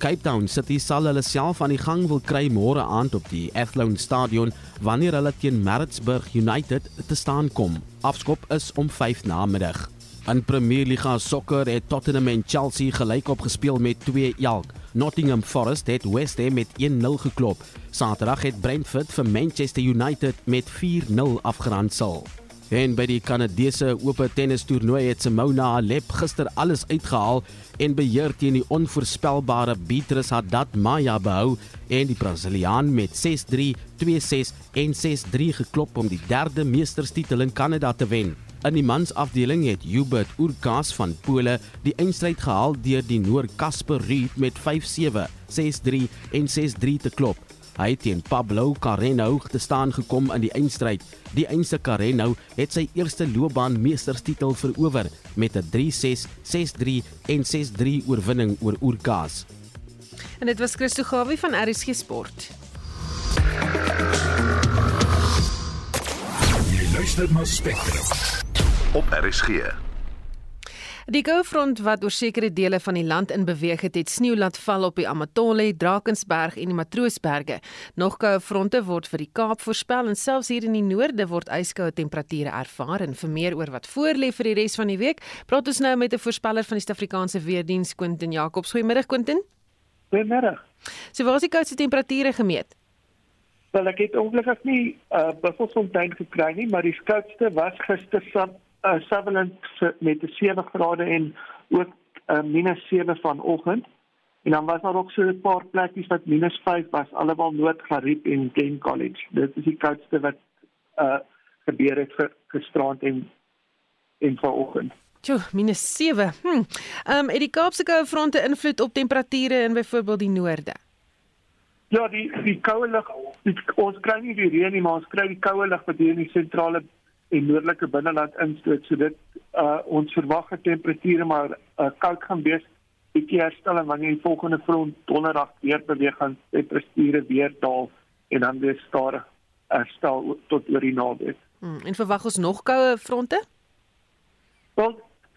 Speaker 5: Cape Town City sal hulle self aan die gang wil kry môre aand op die Athlone Stadion wanneer hulle teen Maritzburg United te staan kom. Afskop is om 5 namiddag. In Premier Liga sokker het Tottenham en Chelsea gelykop gespeel met 2-1. Nottingham Forest het West Ham met 1-0 geklop. Saterdag het Brentford vir Manchester United met 4-0 afgeronsel. En by die Kanadese Ope tennis toernooi het Simona Halep gister alles uitgehaal en beheer teen die onvoorspelbare Beatrice Haddad Maia behou en die Brasiliaan met 6-3, 2-6 en 6-3 geklop om die derde meesterstitel in Kanada te wen. In die mansafdeling het Hubert Urkas van Pole die eindstryd gehaal deur die Noor Casper Ruud met 5-7, 6-3 en 6-3 te klop. Hy het teen Pablo Carreno te staan gekom in die eindstryd. Die einste Carreno het sy eerste loopbaan meesterstitel verower met 'n 3-6, 6-3 en 6-3 oorwinning oor Urkas.
Speaker 2: En dit was Christo Gawie van RSG Sport.
Speaker 1: Jy luister na Spectrum op RSG.
Speaker 2: Die Goufront wat oor sekere dele van die land in beweeg het, het sneeu laat val op die Amatole, Drakensberg en die Matroosberge. Nog koue fronte word vir die Kaap voorspel en selfs hier in die noorde word yskoue temperature ervaar en vir meer oor wat voorlê vir die res van die week, praat ons nou met 'n voorspeller van die Suid-Afrikaanse Weerdiens, Quentin Jacobs. Goeiemiddag Quentin.
Speaker 14: Goeiemiddag.
Speaker 2: So waar is die koudste temperature gemeet?
Speaker 14: Wel ek het ongelukkig nie uh Buffelsfontein gekry nie, maar die koudste was gister van uh, Sutherland met 7 grade en ook uh, minus 7 vanoggend. En dan was daar ook so 'n paar plekkies wat minus 5 was, alhoewel Noord-Gariep en Glen College. Dit is die koudste wat uh gebeur het vir gisterand en en vanoggend.
Speaker 2: Jo, minus 7. Hm. Ehm um, het die Kaapse koue fronte invloed op temperature in byvoorbeeld die noorde?
Speaker 14: Ja, die die koue lug, ons kry nie die reën nie, maar ons kry die koue lug wat hier in die sentrale en noordelike binneland instoot. So dit uh ons verwag 'n temperature maar uh, koud gaan wees. Bietjie herstel en wanneer die volgende front donderdag weer beweeg gaan temperature weer daal en dan weer stadig herstel tot oor die naweek.
Speaker 2: Hmm, en verwag ons nog koue fronte?
Speaker 14: Wel,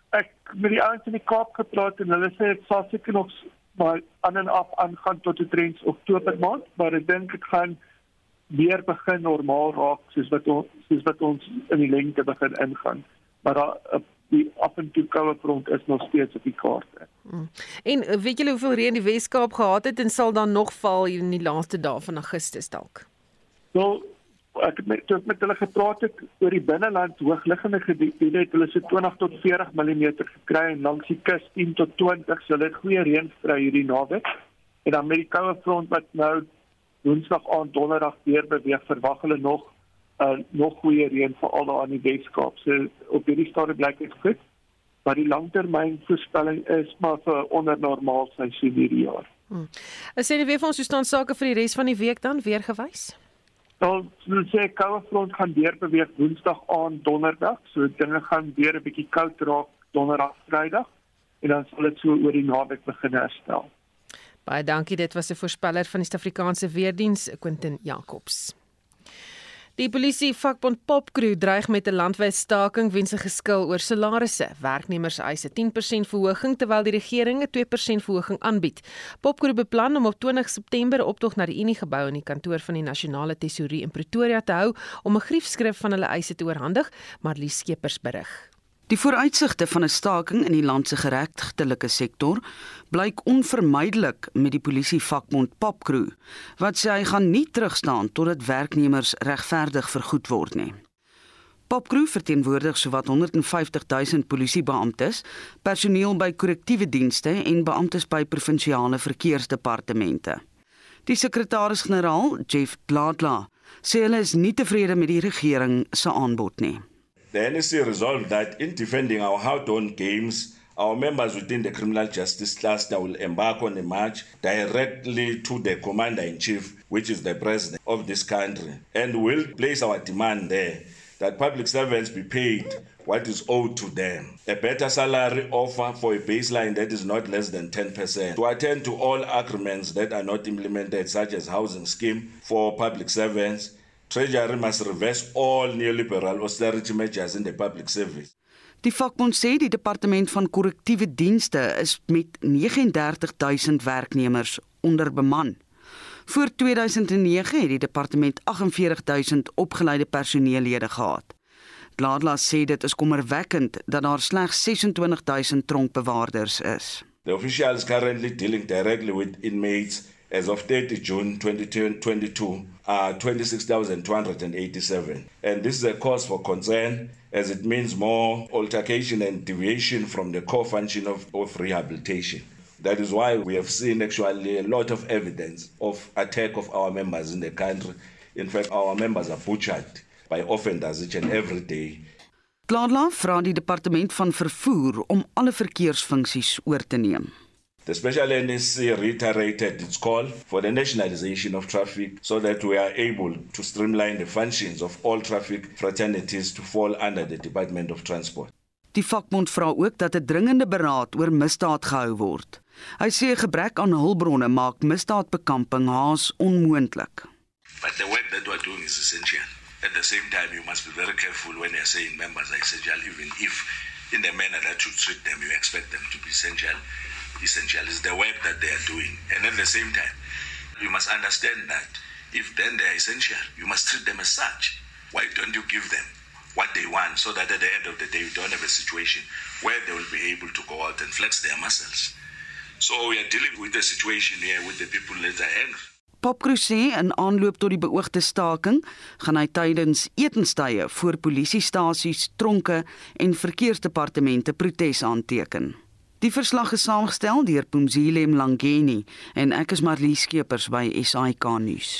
Speaker 14: ek met die ouens in die Kaap gepraat en hulle sê dit sal seker nog maar aan en af aangaan tot die trends Oktober maand, maar ek dink dit gaan weer begin normaal raak soos wat ons soos wat ons in die lente begin ingaan. Maar daar eh, die af en toe koue front is nog steeds op die kaart.
Speaker 2: Hmm. En eh, weet julle hoeveel reën die Wes-Kaap gehad het en sal dan nog val hier in die laaste dae van Augustus dalk?
Speaker 14: Wel, ek het met, ek met hulle gepraat het oor die binneland hoogliggende gebiede het hulle so 20 tot 40 mm gekry en langs die kus 10 tot 20 so hulle het goeie reën kry hierdie naweek en dan met die koue front wat nou woensdag aan donderdag weer beweeg verwag hulle nog uh, nog goeie reën veral daar aan die Weskaap so op hierdie stadium blyk dit goed maar die langtermyn voorspelling is maar vir onder normaal seisoen hierdie jaar.
Speaker 2: Hmm. As jy weer vir ons staan sake vir die res van die week dan weer gewys?
Speaker 14: Dan wil sê koue front gaan weer beweeg Woensdag aan Donderdag, so dinge gaan weer 'n bietjie koud raak Donderdag Vrydag en dan sal dit so oor die naweek begin herstel.
Speaker 2: Baie dankie, dit was 'n voorspeller van die Suid-Afrikaanse Weerdiens, Quentin Jacobs. Die polisie vakbond Popcrew dreig met 'n landwyse staking weens 'n geskil oor salarisse. Werknemers eis 'n 10% verhoging terwyl die regering 'n 2% verhoging aanbied. Popcrew beplan om op 20 September 'n optog na die Unie gebou in die kantoor van die Nasionale Tesourie in Pretoria te hou om 'n griefskrif van hulle eise te oorhandig, maar Lies Skeepers berig.
Speaker 4: Die vooruitsigte van 'n staking in die land se geregtelike sektor blyk onvermydelik met die polisie vakbond Papcrew wat sê hy gaan nie terugstaan totdat werknemers regverdig vergoed word nie. Papcrew verteenwoordig sowat 150 000 polisiebeamptes, personeel by korrektiewe dienste en beamptes by provinsiale verkeersdepartemente. Die sekretaris-generaal, Jeff Bladla, sê hulle is nie tevrede met die regering se aanbod nie.
Speaker 3: The NSC resolved that in defending our hard-won games, our members within the criminal justice cluster will embark on a march directly to the commander-in-chief, which is the president of this country, and will place our demand there that public servants be paid what is owed to them. A better salary offer for a baseline that is not less than 10%. To attend to all agreements that are not implemented, such as housing scheme for public servants, Treasury must reverse all neoliberal austerity measures in the public service.
Speaker 4: Die vakbond sê die departement van korrektiewe dienste is met 39000 werknemers onderbeman. Voor 2009 het die departement 48000 opgeleide personeellede gehad. Bladla sê dit is kommerwekkend dat daar slegs 26000 tronkbewaarders is.
Speaker 3: The officials currently dealing directly with inmates as of 30 June 2022 uh, are 26,287. And this is a cause for concern as it means more altercation and deviation from the core function of, of rehabilitation. That is why we have seen actually a lot of evidence of attack of our members in the country. In fact, our members are butchered by offenders each and every day.
Speaker 4: Bladla vra die departement van vervoer om alle verkeersfunksies oor te neem.
Speaker 3: The Special NSC reiterated its call for the nationalization of traffic so that we are able to streamline the functions of all traffic fraternities to fall under the Department of Transport.
Speaker 4: Die vakbond vra ook dat 'n dringende beraad oor misdaad gehou word. Hy sê 'n gebrek aan hulpbronne maak misdaadbekamping haas onmoontlik.
Speaker 3: But the work that we are doing is essential. At the same time, you must be very careful when you're saying members are essential, even if in the manner that you treat them, you expect them to be essential. Essential is the work that they are doing. And at the same time, you must understand that if then they are essential, you must treat them as such. Why don't you give them what they want so that at the end of the day, you don't have a situation where they will be able to go out and flex their muscles. So we are dealing with the situation here with the people that are angry.
Speaker 4: Popcrew sê in aanloop tot die beoogde staking gaan hy tydens etenstye voor polisiestasies, tronke en verkeersdepartemente protes aanteken. Die verslag is saamgestel deur Pumzile Mlangeni en ek is Marlie Skeepers by SAK nuus.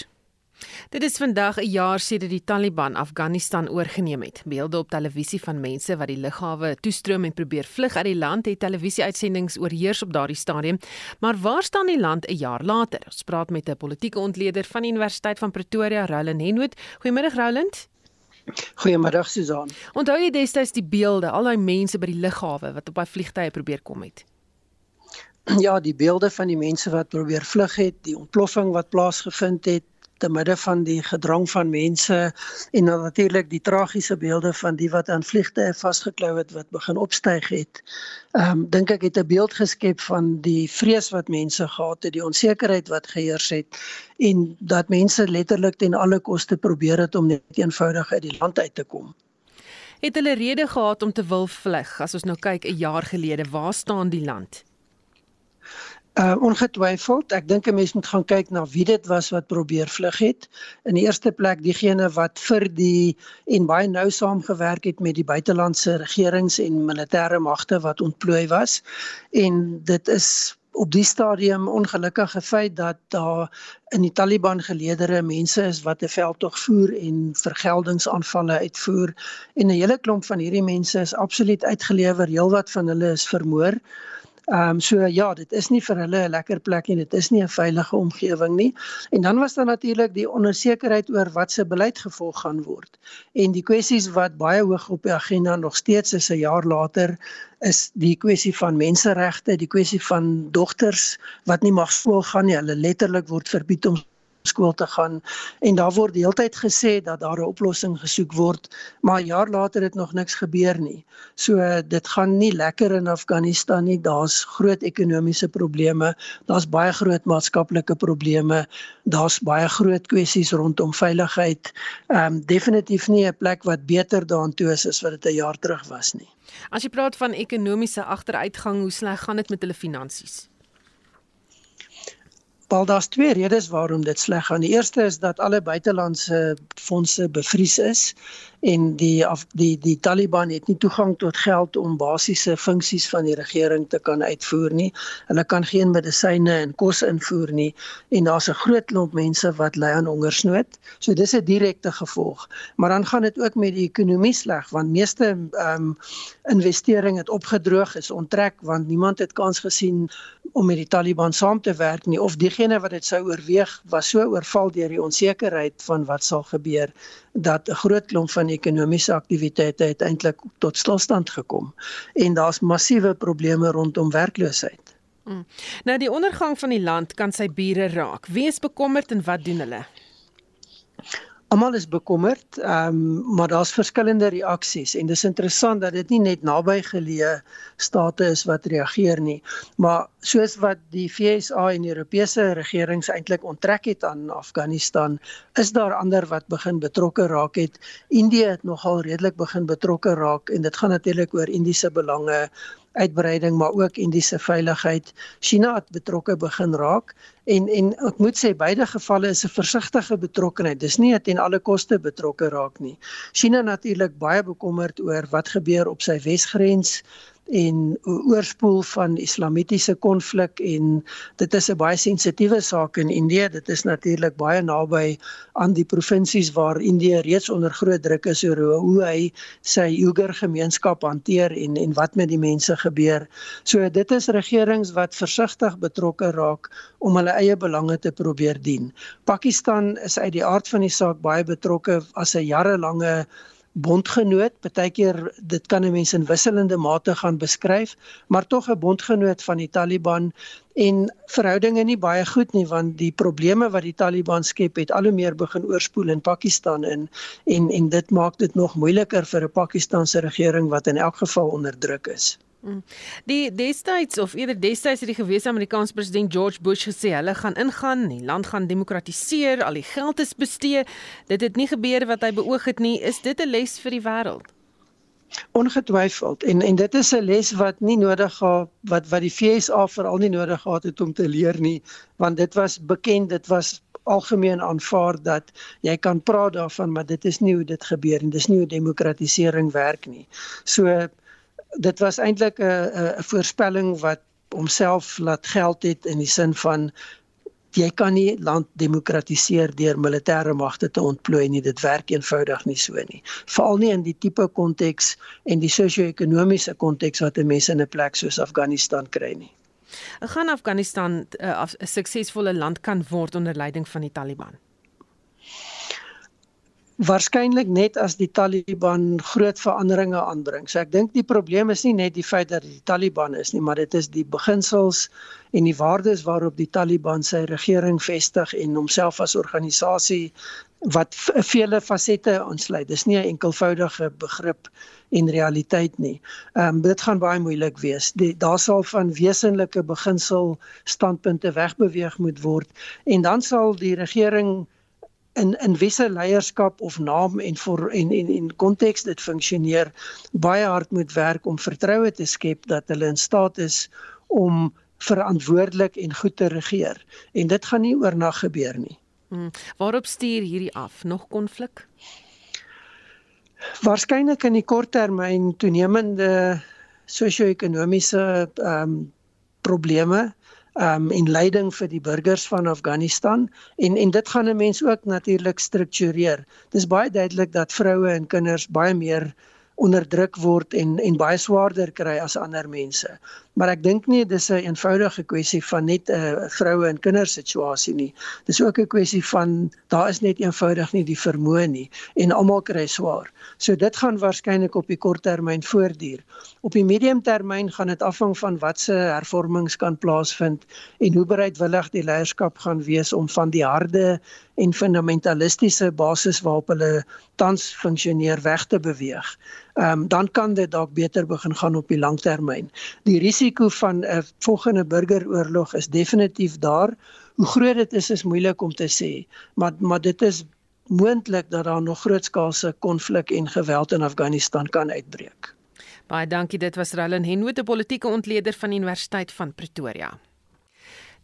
Speaker 2: Dit is vandag 'n jaar sedert die Taliban Afghanistan oorgeneem het. Beelde op televisie van mense wat die lughawe toestroom en probeer vlug uit die land het televisieuitsendings oorheers op daardie stadium. Maar waar staan die land 'n jaar later? Ons praat met 'n politieke ontleder van die Universiteit van Pretoria, Roland Henwood. Goeiemôre Roland.
Speaker 15: Goeiemiddag Susan.
Speaker 2: Onthou jy destyds die beelde, al daai mense by die lughawe wat op daai vliegtye probeer kom het?
Speaker 15: Ja, die beelde van die mense wat probeer vlug het, die ontploffing wat plaasgevind het, te midde van die gedrang van mense en natuurlik die tragiese beelde van die wat aan vliegtye vasgeklou het wat begin opstyg het. Ehm um, dink ek het 'n beeld geskep van die vrees wat mense gehad het, die onsekerheid wat geheers het en dat mense letterlik ten alle koste probeer het om net eenvoudig uit die land uit te kom.
Speaker 2: Het hulle rede gehad om te wil vlug? As ons nou kyk 'n jaar gelede, waar staan die land?
Speaker 15: Uh ongetwyfeld, ek dink 'n mens moet gaan kyk na wie dit was wat probeer vlug het. In die eerste plek diegene wat vir die en baie nou saamgewerk het met die buitelandse regerings en militêre magte wat ontplooi was. En dit is op die stadium ongelukkige feit dat daar in die Taliban geleedere mense is wat 'n veldtog voer en vergeldingsaanvalle uitvoer en 'n hele klomp van hierdie mense is absoluut uitgelewer, heelwat van hulle is vermoor. Ehm um, so ja, dit is nie vir hulle 'n lekker plek nie. Dit is nie 'n veilige omgewing nie. En dan was daar natuurlik die onsekerheid oor wat se beleid gevolg gaan word. En die kwessies wat baie hoog op die agenda nog steeds is 'n jaar later is die kwessie van menseregte, die kwessie van dogters wat nie mag skool gaan nie. Hulle letterlik word verbied om skool te gaan en daar word heeltyd gesê dat daar 'n oplossing gesoek word maar jaar later het nog niks gebeur nie. So dit gaan nie lekker in Afghanistan nie. Daar's groot ekonomiese probleme, daar's baie groot maatskaplike probleme, daar's baie groot kwessies rondom veiligheid. Ehm um, definitief nie 'n plek wat beter daartoe is as wat dit 'n jaar terug was nie.
Speaker 2: As jy praat van ekonomiese agteruitgang, hoe sleg gaan dit met hulle finansies?
Speaker 15: Wel daar's twee redes waarom dit sleg gaan. Die eerste is dat alle buitelandse fondse bevries is en die af, die die Taliban het nie toegang tot geld om basiese funksies van die regering te kan uitvoer nie. Hulle kan geen medisyne en kos invoer nie en daar's 'n groot klomp mense wat ly aan hongersnood. So dis 'n direkte gevolg. Maar dan gaan dit ook met die ekonomie sleg want meeste ehm um, investering het opgedroog, is onttrek want niemand het kans gesien om met die Taliban saam te werk nie of diegene wat dit sou oorweeg was so oorval deur die onsekerheid van wat sal gebeur dat 'n groot klomp van ekonomiese aktiwiteite uiteindelik tot stilstand gekom en daar's massiewe probleme rondom werkloosheid.
Speaker 2: Mm. Nou die ondergang van die land kan sy bure raak. Wie is bekommerd en wat doen hulle?
Speaker 15: Almal is bekommerd, ehm um, maar daar's verskillende reaksies en dis interessant dat dit nie net nabygeleë state is wat reageer nie, maar soos wat die FSA en Europese regerings eintlik onttrek het aan Afghanistan, is daar ander wat begin betrokke raak het. Indië het nogal redelik begin betrokke raak en dit gaan natuurlik oor Indiese belange uitbreiding maar ook Indiese veiligheid. China het betrokke begin raak en en ek moet sê beide gevalle is 'n versigtige betrokkeheid. Dis nie ten alle koste betrokke raak nie. China natuurlik baie bekommerd oor wat gebeur op sy wesgrens en oorspoel van islamitiese konflik en dit is 'n baie sensitiewe saak in Indië. Dit is natuurlik baie naby aan die provinsies waar Indië reeds onder groot druk is oor hoe hy sy Uyghur gemeenskap hanteer en en wat met die mense gebeur. So dit is regerings wat versigtig betrokke raak om hulle eie belange te probeer dien. Pakistan is uit die aard van die saak baie betrokke as 'n jarelange bondgenoot. Partykeer dit kan 'n mens in wisselende mate gaan beskryf, maar tog 'n bondgenoot van die Taliban en verhoudinge nie baie goed nie want die probleme wat die Taliban skep het al hoe meer begin oorspoel in Pakistan in en en dit maak dit nog moeiliker vir 'n Pakistanse regering wat in elk geval onder druk is.
Speaker 2: Mm. Die destyds of eerder destyds het die gewese Amerikaanse president George Bush gesê hulle gaan ingaan, die land gaan demokratiseer, al die geld is bestee. Dit het nie gebeur wat hy beoog het nie. Is dit 'n les vir die wêreld?
Speaker 15: Ongetwyfeld en en dit is 'n les wat nie nodig gehad wat wat die FSA veral nie nodig gehad het om te leer nie, want dit was bekend, dit was algemeen aanvaar dat jy kan praat daarvan, maar dit is nie hoe dit gebeur en dis nie hoe demokratisering werk nie. So dit was eintlik 'n 'n voorspelling wat homself laat geld het in die sin van jy kan nie land demokratiseer deur militêre magte te ontplooi nie. Dit werk eenvoudig nie so nie. Veral nie in die tipe konteks en die sosio-ekonomiese konteks wat 'n mens in 'n plek soos Afghanistan kry nie.
Speaker 2: Gaan Afghanistan 'n uh, suksesvolle land kan word onder leiding van die Taliban
Speaker 15: waarskynlik net as die Taliban groot veranderinge aanbring. So ek dink die probleem is nie net die feit dat die Taliban is nie, maar dit is die beginsels en die waardes waarop die Taliban sy regering vestig en homself as organisasie wat vele fasette ontsluit. Dis nie 'n enkelvoudige begrip en realiteit nie. Ehm um, dit gaan baie moeilik wees. Die daar sal van wesenlike beginsel standpunte wegbeweeg moet word en dan sal die regering in in wisse leierskap of naam en vir en en en konteks dit funksioneer baie hard moet werk om vertroue te skep dat hulle in staat is om verantwoordelik en goed te regeer. En dit gaan nie oornag gebeur nie.
Speaker 2: Hmm. Waarop stuur hierdie af? Nog konflik?
Speaker 15: Waarskynlik in die korttermyn toenemende sosio-ekonomiese ehm um, probleme um en leiding vir die burgers van Afghanistan en en dit gaan 'n mens ook natuurlik struktureer. Dis baie duidelik dat vroue en kinders baie meer onderdruk word en en baie swaarder kry as ander mense. Maar ek dink nie dis 'n een eenvoudige kwessie van net 'n uh, vroue en kinders situasie nie. Dis ook 'n kwessie van daar is net eenvoudig nie die vermoë nie en almal kry swaar. So dit gaan waarskynlik op die kort termyn voortduur. Op die medium termyn gaan dit afhang van watse hervormings kan plaasvind en hoe bereidwillig die leierskap gaan wees om van die harde en fundamentalistiese basis waarop hulle tans funksioneer weg te beweeg. Ehm um, dan kan dit dalk beter begin gaan op die langtermyn. Die risiko van 'n volgende burgeroorlog is definitief daar. Hoe groot dit is is moeilik om te sê, maar maar dit is moontlik dat daar nog grootskaalse konflik en geweld in Afghanistan kan uitbreek.
Speaker 2: Baie dankie, dit was Rallen Henwood, 'n politieke ontleder van Universiteit van Pretoria.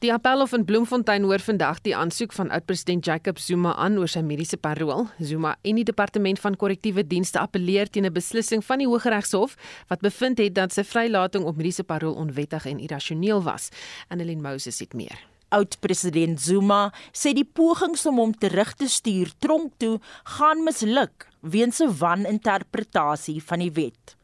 Speaker 2: Die Appelhof in Bloemfontein hoor vandag die aansoek van oud-president Jacob Zuma aan oor sy mediese parol. Zuma en die departement van korrektiewe dienste appeleer teen 'n beslissing van die Hooggeregshof wat bevind het dat sy vrylating op mediese parol onwettig en irrasioneel was. Annelien Moses het meer.
Speaker 12: Oud-president Zuma sê die pogings om hom terug te stuur tronk toe gaan misluk weens 'n waninterpretasie van die wet.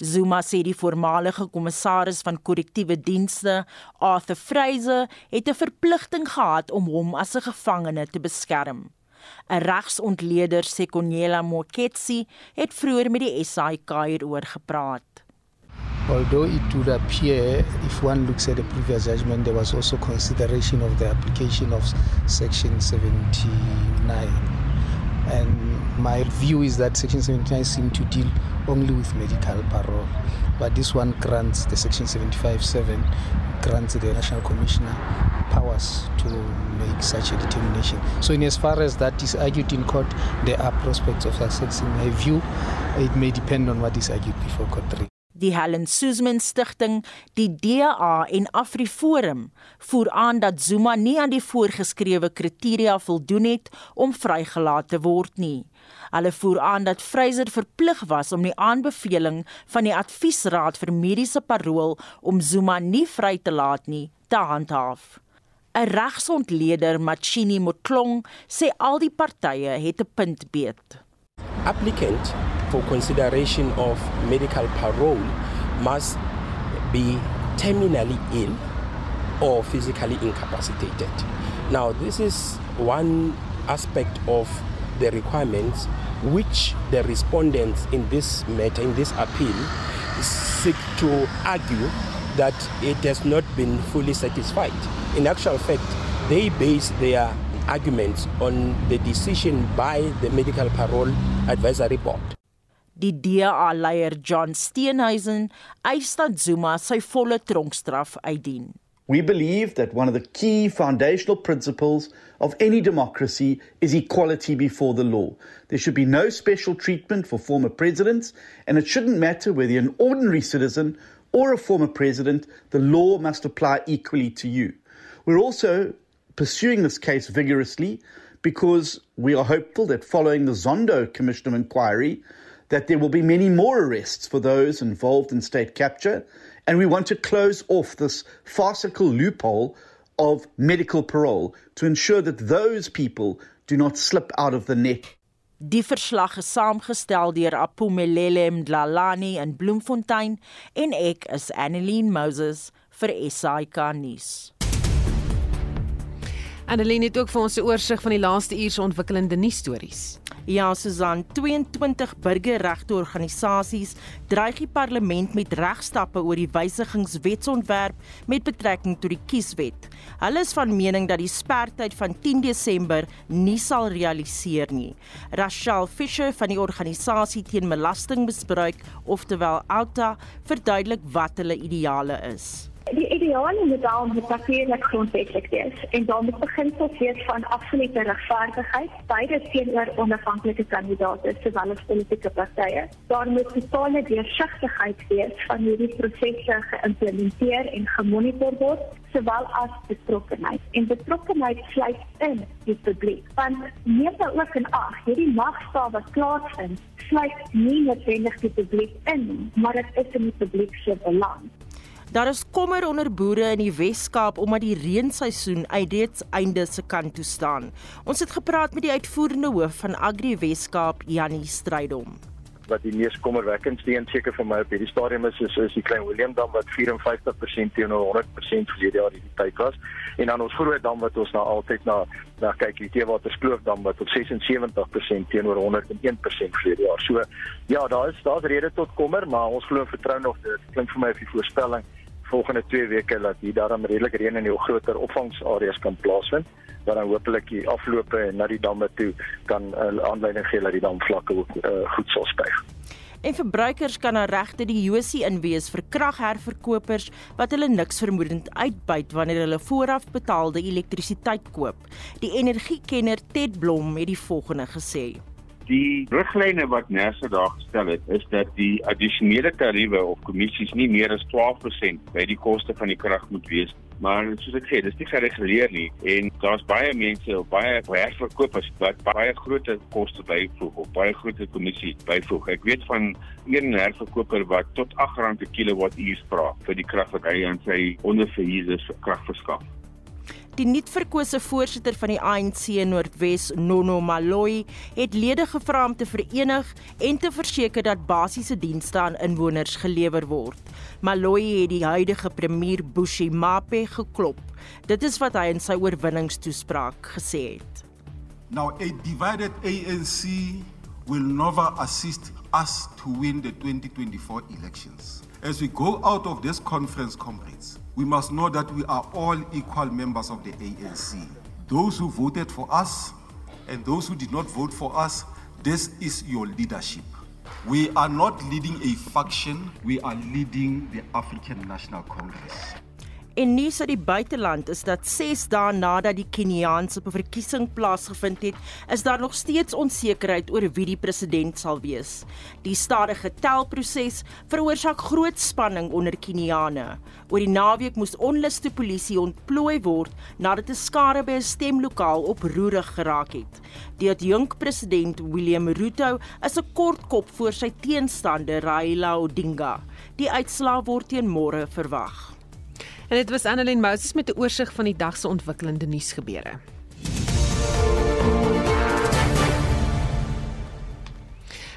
Speaker 12: Zuma sê die voormalige kommissaris van korrektiewe dienste, Arthur Fraser, het 'n verpligting gehad om hom as 'n gevangene te beskerm. 'n Regsontleder, Sekonyela Moketsi, het vroeër met die SAIK hieroor gepraat.
Speaker 16: Although it would appear, if one looks at the previous judgment, there was also consideration of the application of Section 79. And my view is that Section 79 seems to deal only with medical parole. But this one grants the Section 75.7 grants the National Commissioner powers to make such a determination. So, in as far as that is argued in court, there are prospects of success. In my view, it may depend on what is argued before court 3.
Speaker 12: Die Helen Suzman Stichting, die DA en AfriForum voer aan dat Zuma nie aan die voorgeskrewe kriteria voldoen het om vrygelaat te word nie. Hulle voer aan dat Fraser verplig was om die aanbeveling van die Adviesraad vir Mediese Parol om Zuma nie vry te laat nie te handhaaf. 'n Regsontleder, Machini Motlong, sê al die partye het 'n punt beet.
Speaker 17: Applicant for consideration of medical parole must be terminally ill or physically incapacitated. Now, this is one aspect of the requirements which the respondents in this matter, in this appeal, seek to argue that it has not been fully satisfied. In actual fact, they base their arguments on the decision by the Medical Parole Advisory Board.
Speaker 12: Die DA-leier John Steenhuisen eis dat Zuma sy volle tronkstraf uitdien.
Speaker 18: We believe that one of the key foundational principles of any democracy is equality before the law. There should be no special treatment for former presidents, and it shouldn't matter whether you're an ordinary citizen or a former president, the law must apply equally to you. We're also pursuing this case vigorously because we are hopeful that following the Zondo Commission of Inquiry, that there will be many more arrests for those involved in state capture, and we want to close off this farcical loophole of medical parole to ensure that those people do not slip out of the net.
Speaker 12: Die verslag is saamgestel deur Apumelele Mdlalani in Bloemfontein en ek is Annelien Moses vir SAK nuus.
Speaker 2: Annelien het ook vir ons 'n oorsig van die laaste uur se ontwikkelende nuusstories.
Speaker 12: Ja, Susan, 22 burgerregteorganisasies dreig die parlement met regstappe oor die wysigingswetsontwerp met betrekking tot die kieswet. Hulle is van mening dat die spertyd van 10 Desember nie sal realiseer nie. Rachel Fisher van die organisasie teen belastingmisbruik, oftewel OUTA, verduidelik wat hulle ideale is.
Speaker 8: Die ideale model moet natuurlik grondwetlik wees en daar moet beginsels wees van absolute regverdigheid beide teenoor onafhanklike kandidaate sowel as politieke partye. Daar moet totale deursigtigheid wees van hoe die prosesse geïmplementeer en gemonitor word sowel as betrokkenheid. En betrokkenheid sluit in die publiek. Want neem nou ook in ag, hierdie magstaal wat plaasvind, sluit nie noodwendig die publiek in, maar dit is in die publiek se belang.
Speaker 12: Daar is kommer onder boere in die Wes-Kaap omdat die reenseisoen uitreeds einde se kant toe staan. Ons het gepraat met die uitvoerende hoof van Agri Wes-Kaap, Janie Strydom
Speaker 9: wat die mees kommerwekkendste een seker vir my op hierdie stadium is is, is die klein Willem dam wat 54% teenoor 100% verlede jaar hierdie tyd was en dan ons groot dam wat ons nou altyd na na kyk die Teewater Skloof dam wat op 76% teenoor 101% verlede jaar. So ja, daar is daar's rede tot kommer, maar ons glo vertrou nog dit klink vir my of die voorspelling volgende 2 weke dat hier daarom redelik reën in die groter opvangsareas kan plaasvind wat dan hopelik die afloope na die damme toe kan 'n uh, aanleiding gee dat die damvlakke ook uh, goed sal styg.
Speaker 12: En verbruikers kan na regte die Josie inwees vir kragherverkopers wat hulle niks vermoedend uitbuit wanneer hulle vooraf betaalde elektrisiteit koop. Die energiekenner Ted Blom het die volgende gesê:
Speaker 11: Die riglyne wat Nersa daar gestel het, is dat die addisionele tariewe of kommissies nie meer as 12% by die koste van die krag moet wees. Maar soos ek sê, dis nie gereguleer nie en daar's baie mense of baie werkverkopers wat baie groot koste byvoeg of baie groot kommissie byvoeg. Ek weet van een herverkoper wat tot R8 per kilowattuur vra vir die krag wat hy aan sy onderverhuurders krag verskaf.
Speaker 12: Die nuutverkose voorsitter van die ANC Noordwes, Nono Maloyi, het lede gevra om te verenig en te verseker dat basiese dienste aan inwoners gelewer word. Maloyi het die huidige premier Bushi Mape geklop. Dit is wat hy in sy oorwinningstoespraak gesê het.
Speaker 19: Now a divided ANC will never assist us to win the 2024 elections. As we go out of this conference comrades, we must know that we are all equal members of the ANC. Those who voted for us and those who did not vote for us, this is your leadership. We are not leading a faction, we are leading the African National Congress.
Speaker 12: En nuus uit die buiteland is dat 6 dae nadat die Keniaanse verkiesing plaasgevind het, is daar nog steeds onsekerheid oor wie die president sal wees. Die stadige telproses veroorsaak groot spanning onder Keniane. Oor die naweek moes onluste polisie ontplooi word nadat 'n skare by 'n stemlokaal oproerig geraak het. Die adjunk president William Ruto is 'n kort kop voor sy teenstander Raila Odinga. Die uitslaa word teen môre verwag.
Speaker 2: En dit was Annelien Moses met 'n oorsig van die dag se ontwikkelende nuusgebeure.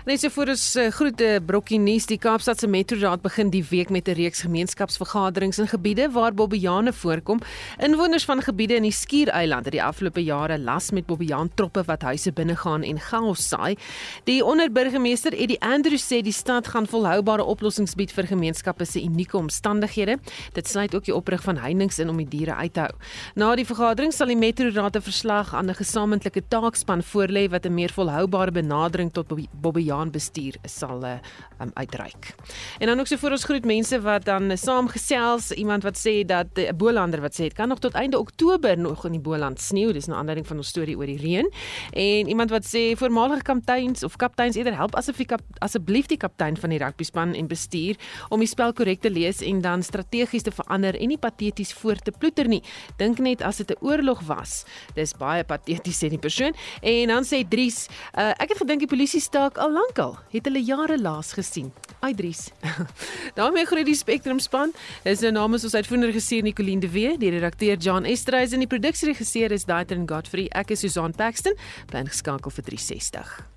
Speaker 2: Net so voor ons uh, groete brokkie nuus, die Kaapstad se Metroraad begin die week met 'n reeks gemeenskapsvergaderings in gebiede waar bobbejane voorkom. Inwoners van gebiede in die Skiereiland het die afgelope jare las met bobbejaan troppe wat huise binne gaan en chaos saai. Die onderburgemeester Eddie Andrews sê die stad gaan volhoubare oplossings bied vir gemeenskappe se unieke omstandighede. Dit sluit ook die oprig van heininge in om die diere uit te hou. Na die vergadering sal die Metroraad 'n verslag aan 'n gesamentlike taakspan voorlê wat 'n meer volhoubare benadering tot bobbejaan Jaan bestuur sal um, uitreik. En dan ook so vir ons groet mense wat dan saamgesels, iemand wat sê dat 'n uh, Bolander wat sê dit kan nog tot einde Oktober nog in die Boland sneeu, dis 'n aanleiding van ons storie oor die reën. En iemand wat sê voormalige kapteins of kapteins eerder help asof die kap, asseblief die kaptein van die rugbyspan en bestuur om die spel korrek te lees en dan strategies te verander en nie pateties voor te ploeter nie. Dink net as dit 'n oorlog was. Dis baie pateties sê die persoon. En dan sê Dries, uh, ek het gedink die polisie staak al lankal. Het hulle jare laas gesien. Aidries. daarmee groet die Spectrum span. Dis nou namens ons uitvoerende regisseur Nicoline de Wee, die redakteur John Estreisen en die produksieregisseur is Daitrin Godfrey. Ek is Susan Paxton, bly geskakel vir 360.